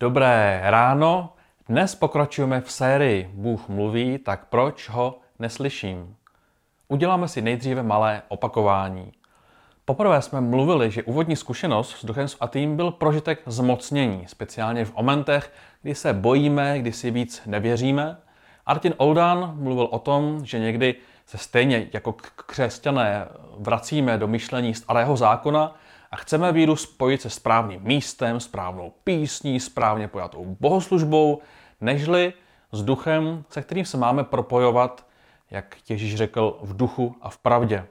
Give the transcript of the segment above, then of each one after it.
Dobré ráno. Dnes pokračujeme v sérii Bůh mluví, tak proč ho neslyším? Uděláme si nejdříve malé opakování. Poprvé jsme mluvili, že úvodní zkušenost s Duchem Svatým byl prožitek zmocnění, speciálně v momentech, kdy se bojíme, kdy si víc nevěříme. Artin Oldan mluvil o tom, že někdy se stejně jako křesťané vracíme do myšlení starého zákona a chceme víru spojit se správným místem, správnou písní, správně pojatou bohoslužbou, nežli s duchem, se kterým se máme propojovat, jak Ježíš řekl, v duchu a v pravdě.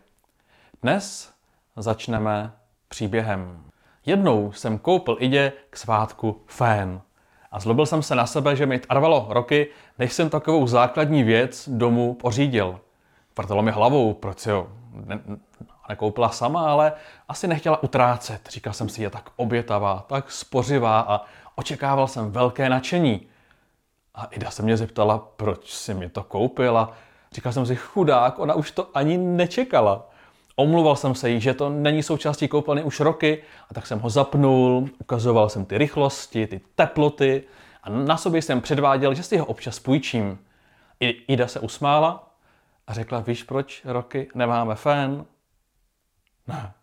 Dnes začneme příběhem. Jednou jsem koupil Idě k svátku fén. A zlobil jsem se na sebe, že mi trvalo roky, než jsem takovou základní věc domů pořídil. Vrtalo mi hlavou, proč jo, nekoupila sama, ale asi nechtěla utrácet. Říkal jsem si, je tak obětavá, tak spořivá a očekával jsem velké nadšení. A Ida se mě zeptala, proč si mi to koupila. Říkal jsem si, chudák, ona už to ani nečekala. Omluval jsem se jí, že to není součástí koupelny už roky a tak jsem ho zapnul, ukazoval jsem ty rychlosti, ty teploty a na sobě jsem předváděl, že si ho občas půjčím. Ida se usmála a řekla, víš proč roky nemáme fén? Ne,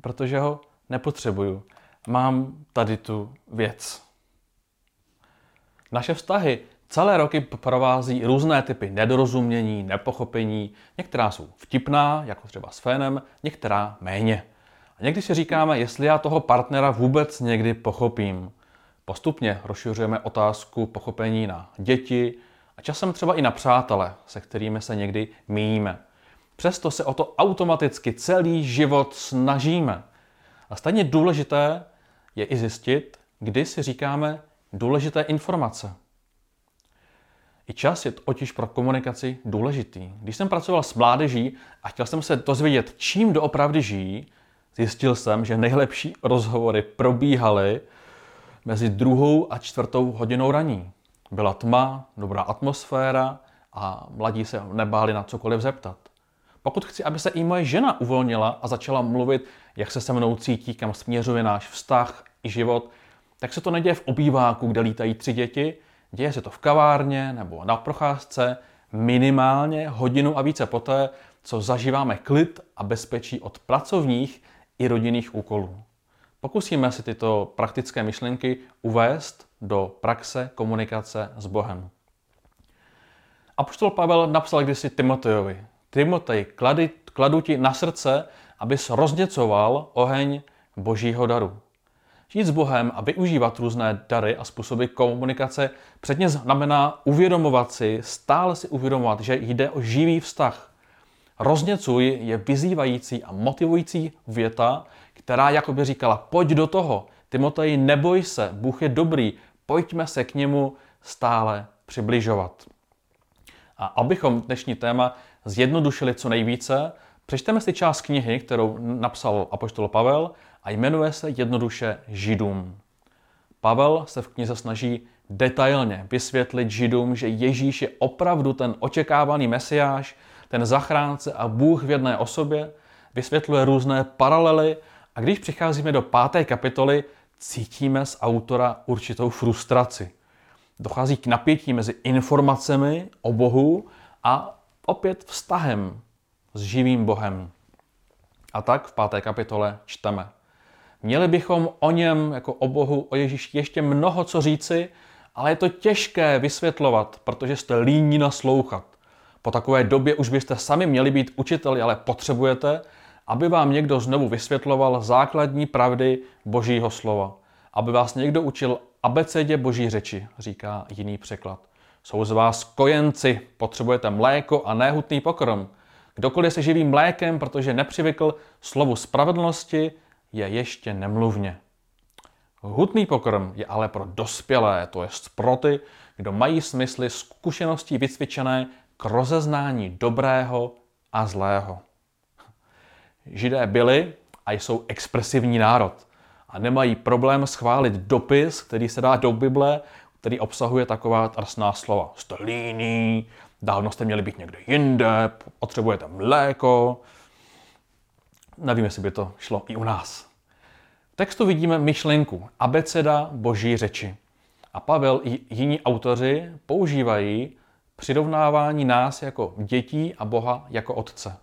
protože ho nepotřebuju. Mám tady tu věc. Naše vztahy celé roky provází různé typy nedorozumění, nepochopení. Některá jsou vtipná, jako třeba s fénem, některá méně. A někdy si říkáme, jestli já toho partnera vůbec někdy pochopím. Postupně rozšiřujeme otázku pochopení na děti a časem třeba i na přátele, se kterými se někdy míjíme. Přesto se o to automaticky celý život snažíme. A stejně důležité je i zjistit, kdy si říkáme důležité informace. I čas je totiž pro komunikaci důležitý. Když jsem pracoval s mládeží a chtěl jsem se dozvědět, čím doopravdy žijí, zjistil jsem, že nejlepší rozhovory probíhaly mezi druhou a čtvrtou hodinou raní. Byla tma, dobrá atmosféra a mladí se nebáli na cokoliv zeptat. Pokud chci, aby se i moje žena uvolnila a začala mluvit, jak se se mnou cítí, kam směřuje náš vztah i život, tak se to neděje v obýváku, kde lítají tři děti, děje se to v kavárně nebo na procházce, minimálně hodinu a více poté, co zažíváme klid a bezpečí od pracovních i rodinných úkolů. Pokusíme si tyto praktické myšlenky uvést do praxe komunikace s Bohem. Apoštol Pavel napsal kdysi Timotejovi, Timotej, klady, kladu ti na srdce, abys rozněcoval oheň božího daru. Žít s Bohem a využívat různé dary a způsoby komunikace předně znamená uvědomovat si, stále si uvědomovat, že jde o živý vztah. Rozněcuj je vyzývající a motivující věta, která jakoby říkala, pojď do toho, Timotej, neboj se, Bůh je dobrý, pojďme se k němu stále přibližovat. A abychom dnešní téma zjednodušili co nejvíce, přečteme si část knihy, kterou napsal apoštol Pavel a jmenuje se jednoduše Židům. Pavel se v knize snaží detailně vysvětlit Židům, že Ježíš je opravdu ten očekávaný mesiáš, ten zachránce a Bůh v jedné osobě, vysvětluje různé paralely a když přicházíme do páté kapitoly, cítíme z autora určitou frustraci. Dochází k napětí mezi informacemi o Bohu a opět vztahem s živým Bohem. A tak v páté kapitole čteme. Měli bychom o něm, jako o Bohu, o Ježíši, ještě mnoho co říci, ale je to těžké vysvětlovat, protože jste líní naslouchat. Po takové době už byste sami měli být učiteli, ale potřebujete, aby vám někdo znovu vysvětloval základní pravdy Božího slova. Aby vás někdo učil abecedě Boží řeči, říká jiný překlad. Jsou z vás kojenci, potřebujete mléko a nehutný pokrm. Kdokoliv se živí mlékem, protože nepřivykl slovu spravedlnosti, je ještě nemluvně. Hutný pokrm je ale pro dospělé, to je pro ty, kdo mají smysly zkušeností vycvičené k rozeznání dobrého a zlého. Židé byli a jsou expresivní národ a nemají problém schválit dopis, který se dá do Bible, který obsahuje taková drsná slova. Jste líní, dávno jste měli být někde jinde, potřebujete mléko. Nevím, jestli by to šlo i u nás. V textu vidíme myšlenku, abeceda boží řeči. A Pavel i jiní autoři používají přirovnávání nás jako dětí a Boha jako otce.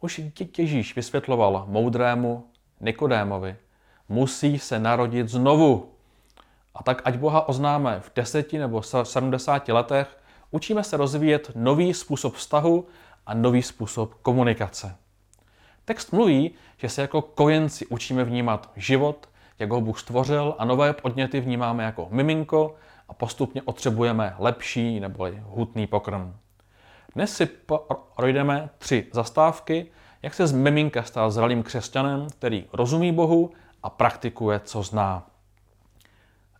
Už Ježíš vysvětloval moudrému Nikodémovi, musí se narodit znovu. A tak ať Boha oznáme v deseti nebo 70 letech, učíme se rozvíjet nový způsob vztahu a nový způsob komunikace. Text mluví, že se jako kojenci učíme vnímat život, jak ho Bůh stvořil a nové podněty vnímáme jako miminko a postupně otřebujeme lepší nebo hutný pokrm. Dnes si projdeme tři zastávky, jak se z miminka stal zralým křesťanem, který rozumí Bohu a praktikuje, co zná.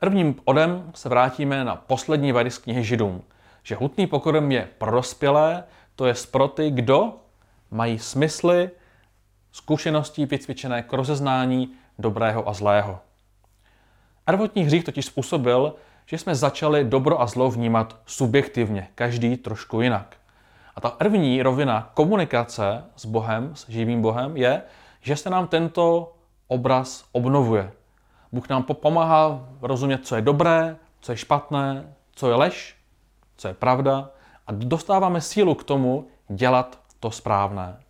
Prvním odem se vrátíme na poslední vary z knihy Židům, že hutný pokrm je pro dospělé, to je pro ty, kdo mají smysly, zkušeností vycvičené k rozeznání dobrého a zlého. Prvotní hřích totiž způsobil, že jsme začali dobro a zlo vnímat subjektivně, každý trošku jinak. A ta první rovina komunikace s Bohem, s živým Bohem, je, že se nám tento obraz obnovuje. Bůh nám pomáhá rozumět, co je dobré, co je špatné, co je lež, co je pravda a dostáváme sílu k tomu dělat to správné.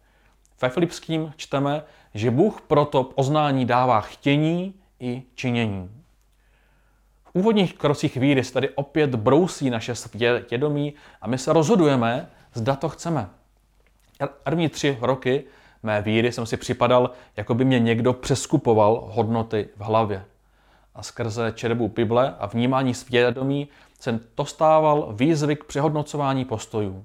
Ve Filipským čteme, že Bůh proto poznání dává chtění i činění. V úvodních krocích víry se tady opět brousí naše svědomí a my se rozhodujeme, zda to chceme. První tři roky mé víry jsem si připadal, jako by mě někdo přeskupoval hodnoty v hlavě. A skrze čerbu Bible a vnímání svědomí jsem dostával výzvy k přehodnocování postojů.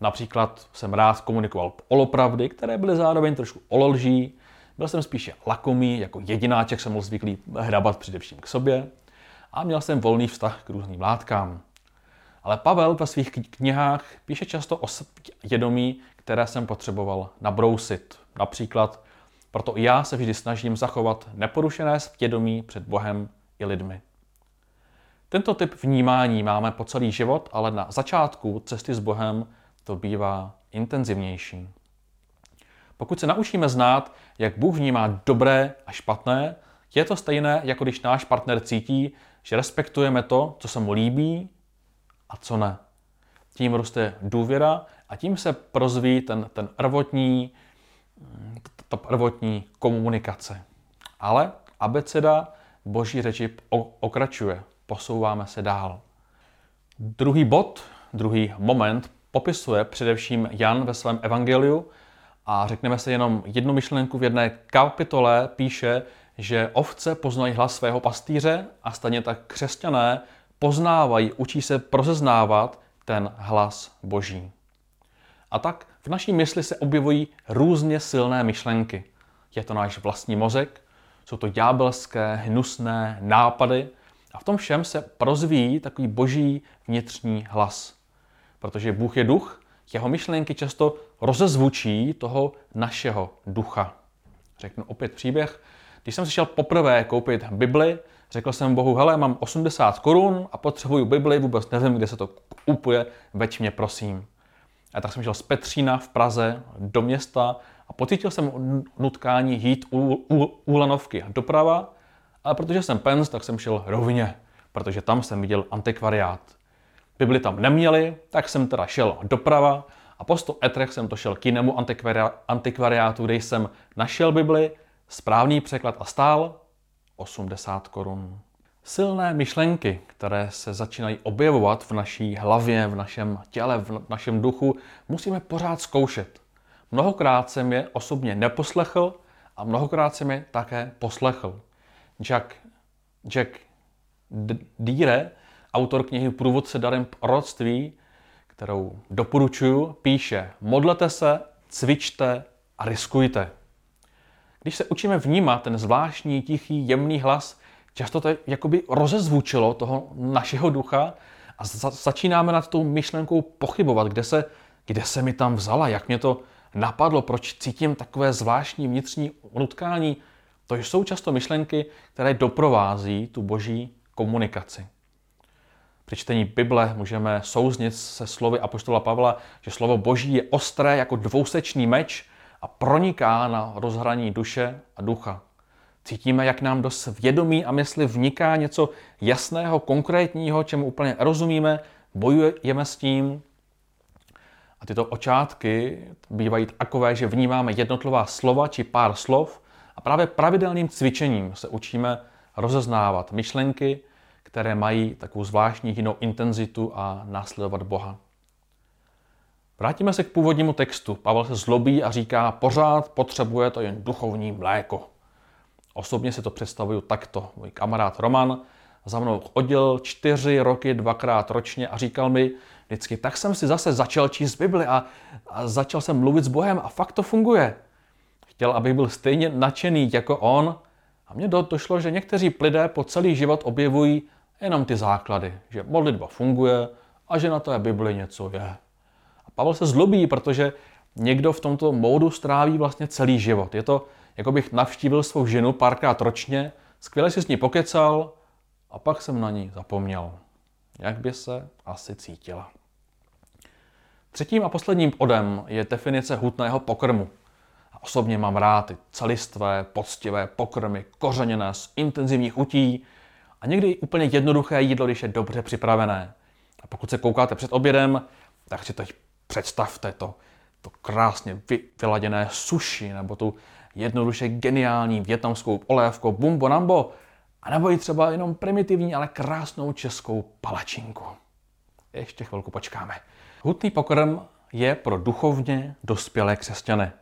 Například jsem rád komunikoval olopravdy, které byly zároveň trošku ololží. Byl jsem spíše lakomý, jako jedináček jsem byl zvyklý hrabat především k sobě. A měl jsem volný vztah k různým látkám. Ale Pavel ve svých knihách píše často o svědomí, které jsem potřeboval nabrousit. Například, proto i já se vždy snažím zachovat neporušené svědomí před Bohem i lidmi. Tento typ vnímání máme po celý život, ale na začátku cesty s Bohem to bývá intenzivnější. Pokud se naučíme znát, jak Bůh vnímá dobré a špatné, je to stejné, jako když náš partner cítí, že respektujeme to, co se mu líbí a co ne. Tím roste důvěra a tím se prozví ten, ten prvotní, ta prvotní komunikace. Ale abeceda boží řeči okračuje, posouváme se dál. Druhý bod, druhý moment popisuje především Jan ve svém evangeliu a řekneme se jenom jednu myšlenku v jedné kapitole píše, že ovce poznají hlas svého pastýře a stejně tak křesťané poznávají, učí se prozeznávat ten hlas Boží. A tak v naší mysli se objevují různě silné myšlenky. Je to náš vlastní mozek, jsou to ďábelské, hnusné nápady a v tom všem se prozvíjí takový boží vnitřní hlas. Protože Bůh je duch, jeho myšlenky často rozezvučí toho našeho ducha. Řeknu opět příběh. Když jsem si šel poprvé koupit Bibli, řekl jsem Bohu, hele, mám 80 korun a potřebuju Bibli, vůbec nevím, kde se to kupuje, veď mě prosím. A tak jsem šel z Petřína v Praze do města a pocítil jsem nutkání jít u, u, u lanovky doprava, ale protože jsem pens, tak jsem šel rovně, protože tam jsem viděl antikvariát. Bibli tam neměli, tak jsem teda šel doprava a po 100 etrech jsem to šel k jinému antikvariátu, kde jsem našel Bibli, správný překlad a stál 80 korun. Silné myšlenky, které se začínají objevovat v naší hlavě, v našem těle, v našem duchu, musíme pořád zkoušet. Mnohokrát jsem je osobně neposlechl a mnohokrát jsem je také poslechl. Jack, Jack Deere, autor knihy Průvodce darem proroctví, kterou doporučuji, píše Modlete se, cvičte a riskujte. Když se učíme vnímat ten zvláštní, tichý, jemný hlas, často to jakoby rozezvučilo toho našeho ducha a za- začínáme nad tou myšlenkou pochybovat, kde se, kde se mi tam vzala, jak mě to napadlo, proč cítím takové zvláštní vnitřní nutkání. To jsou často myšlenky, které doprovází tu boží komunikaci. Při čtení Bible můžeme souznit se slovy Apoštola Pavla, že slovo Boží je ostré jako dvousečný meč a proniká na rozhraní duše a ducha. Cítíme, jak nám do svědomí a mysli vniká něco jasného, konkrétního, čemu úplně rozumíme, bojujeme s tím. A tyto očátky bývají takové, že vnímáme jednotlivá slova či pár slov a právě pravidelným cvičením se učíme rozeznávat myšlenky, které mají takovou zvláštní jinou intenzitu a následovat Boha. Vrátíme se k původnímu textu. Pavel se zlobí a říká, pořád potřebuje to jen duchovní mléko. Osobně si to představuju takto. Můj kamarád Roman za mnou chodil čtyři roky dvakrát ročně a říkal mi vždycky, tak jsem si zase začal číst Bibli a, a začal jsem mluvit s Bohem a fakt to funguje. Chtěl, abych byl stejně nadšený jako on a mně došlo, že někteří lidé po celý život objevují jenom ty základy, že modlitba funguje a že na té Bibli něco je. Pavel se zlobí, protože někdo v tomto módu stráví vlastně celý život. Je to, jako bych navštívil svou ženu párkrát ročně, skvěle si s ní pokecal a pak jsem na ní zapomněl. Jak by se asi cítila. Třetím a posledním bodem je definice hutného pokrmu. Osobně mám rád ty celistvé, poctivé pokrmy, kořeněné z intenzivních chutí a někdy úplně jednoduché jídlo, když je dobře připravené. A pokud se koukáte před obědem, tak si teď představte to, to krásně vyladěné sushi nebo tu jednoduše geniální větnamskou olévkou bumbo nambo, a nebo i třeba jenom primitivní, ale krásnou českou palačinku. Ještě chvilku počkáme. Hutný pokrm je pro duchovně dospělé křesťany.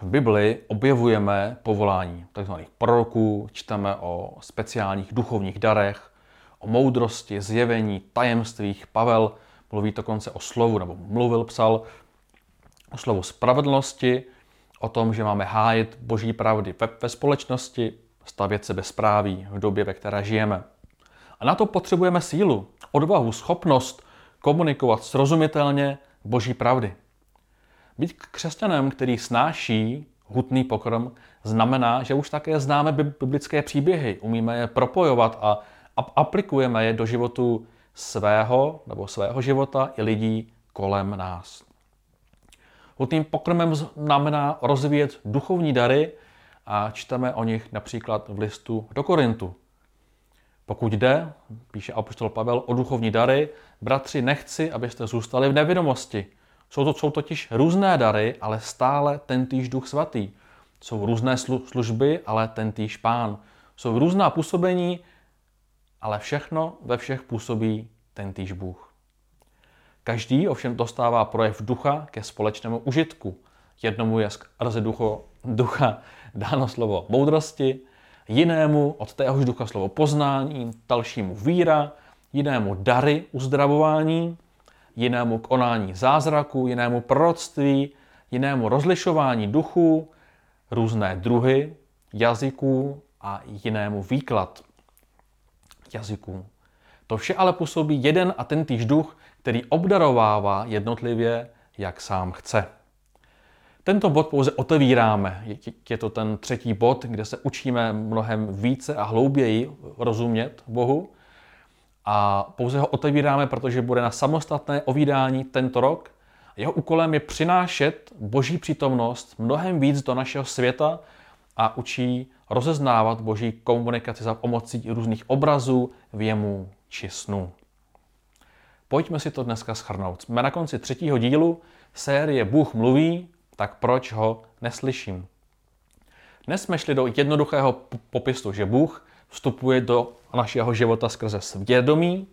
V Bibli objevujeme povolání tzv. proroků, čteme o speciálních duchovních darech, o moudrosti, zjevení, tajemstvích. Pavel mluví dokonce o slovu, nebo mluvil, psal o slovu spravedlnosti, o tom, že máme hájit boží pravdy ve, ve společnosti, stavět se bezpráví v době, ve které žijeme. A na to potřebujeme sílu, odvahu, schopnost komunikovat srozumitelně boží pravdy. Být křesťanem, který snáší hutný pokrm, znamená, že už také známe biblické příběhy, umíme je propojovat a aplikujeme je do životu svého nebo svého života i lidí kolem nás. Hutným pokrmem znamená rozvíjet duchovní dary a čteme o nich například v listu do Korintu. Pokud jde, píše apostol Pavel, o duchovní dary, bratři, nechci, abyste zůstali v nevědomosti. Jsou to jsou totiž různé dary, ale stále ten týž duch svatý. Jsou různé služby, ale ten týž pán. Jsou různá působení, ale všechno ve všech působí ten týž Bůh. Každý ovšem dostává projev ducha ke společnému užitku. Jednomu je skrze ducho, ducha dáno slovo moudrosti, jinému od téhož ducha slovo poznání, dalšímu víra, jinému dary uzdravování, jinému konání zázraku, jinému proroctví, jinému rozlišování duchů, různé druhy jazyků a jinému výklad jazyků. To vše ale působí jeden a ten týž duch, který obdarovává jednotlivě, jak sám chce. Tento bod pouze otevíráme. Je to ten třetí bod, kde se učíme mnohem více a hlouběji rozumět Bohu. A pouze ho otevíráme, protože bude na samostatné ovídání tento rok. Jeho úkolem je přinášet boží přítomnost mnohem víc do našeho světa a učí rozeznávat boží komunikaci za pomocí různých obrazů, věmů či snů. Pojďme si to dneska schrnout. Jsme na konci třetího dílu série Bůh mluví, tak proč ho neslyším? Dnes jsme šli do jednoduchého popisu, že Bůh vstupuje do našeho života skrze svědomí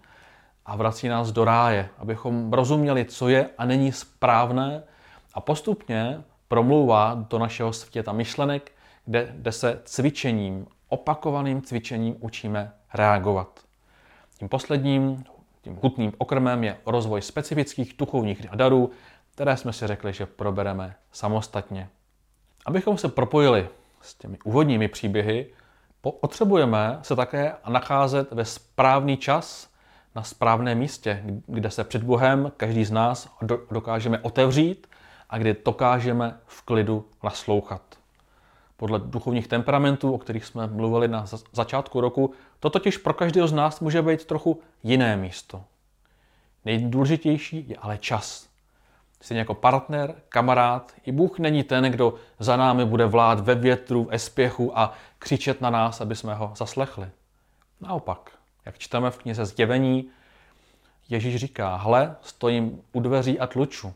a vrací nás do ráje, abychom rozuměli, co je a není správné a postupně promlouvá do našeho světa myšlenek, kde, kde se cvičením, opakovaným cvičením učíme reagovat. Tím posledním tím hutným okrmem je rozvoj specifických duchovních darů, které jsme si řekli, že probereme samostatně. Abychom se propojili s těmi úvodními příběhy, potřebujeme se také nacházet ve správný čas na správném místě, kde se před Bohem každý z nás dokážeme otevřít a kde dokážeme v klidu naslouchat. Podle duchovních temperamentů, o kterých jsme mluvili na začátku roku, to totiž pro každého z nás může být trochu jiné místo. Nejdůležitější je ale čas. Stejně jako partner, kamarád, i Bůh není ten, kdo za námi bude vlád ve větru, v espěchu a křičet na nás, aby jsme ho zaslechli. Naopak, jak čteme v knize Zjevení, Ježíš říká, hle, stojím u dveří a tluču.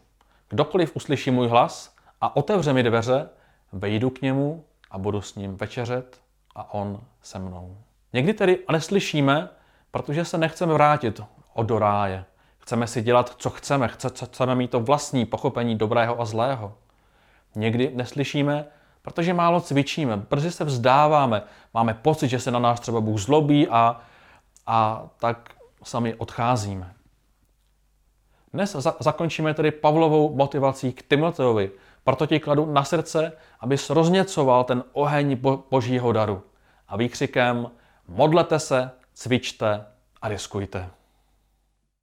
Kdokoliv uslyší můj hlas a otevře mi dveře, vejdu k němu a budu s ním večeřet a on se mnou. Někdy tedy neslyšíme, protože se nechceme vrátit do ráje. Chceme si dělat, co chceme, chceme mít to vlastní pochopení dobrého a zlého. Někdy neslyšíme, protože málo cvičíme, brzy se vzdáváme, máme pocit, že se na nás třeba Bůh zlobí a, a tak sami odcházíme. Dnes za- zakončíme tedy Pavlovou motivací k Timoteovi, proto ti kladu na srdce, abys rozněcoval ten oheň bo- božího daru. A výkřikem modlete se, cvičte a riskujte.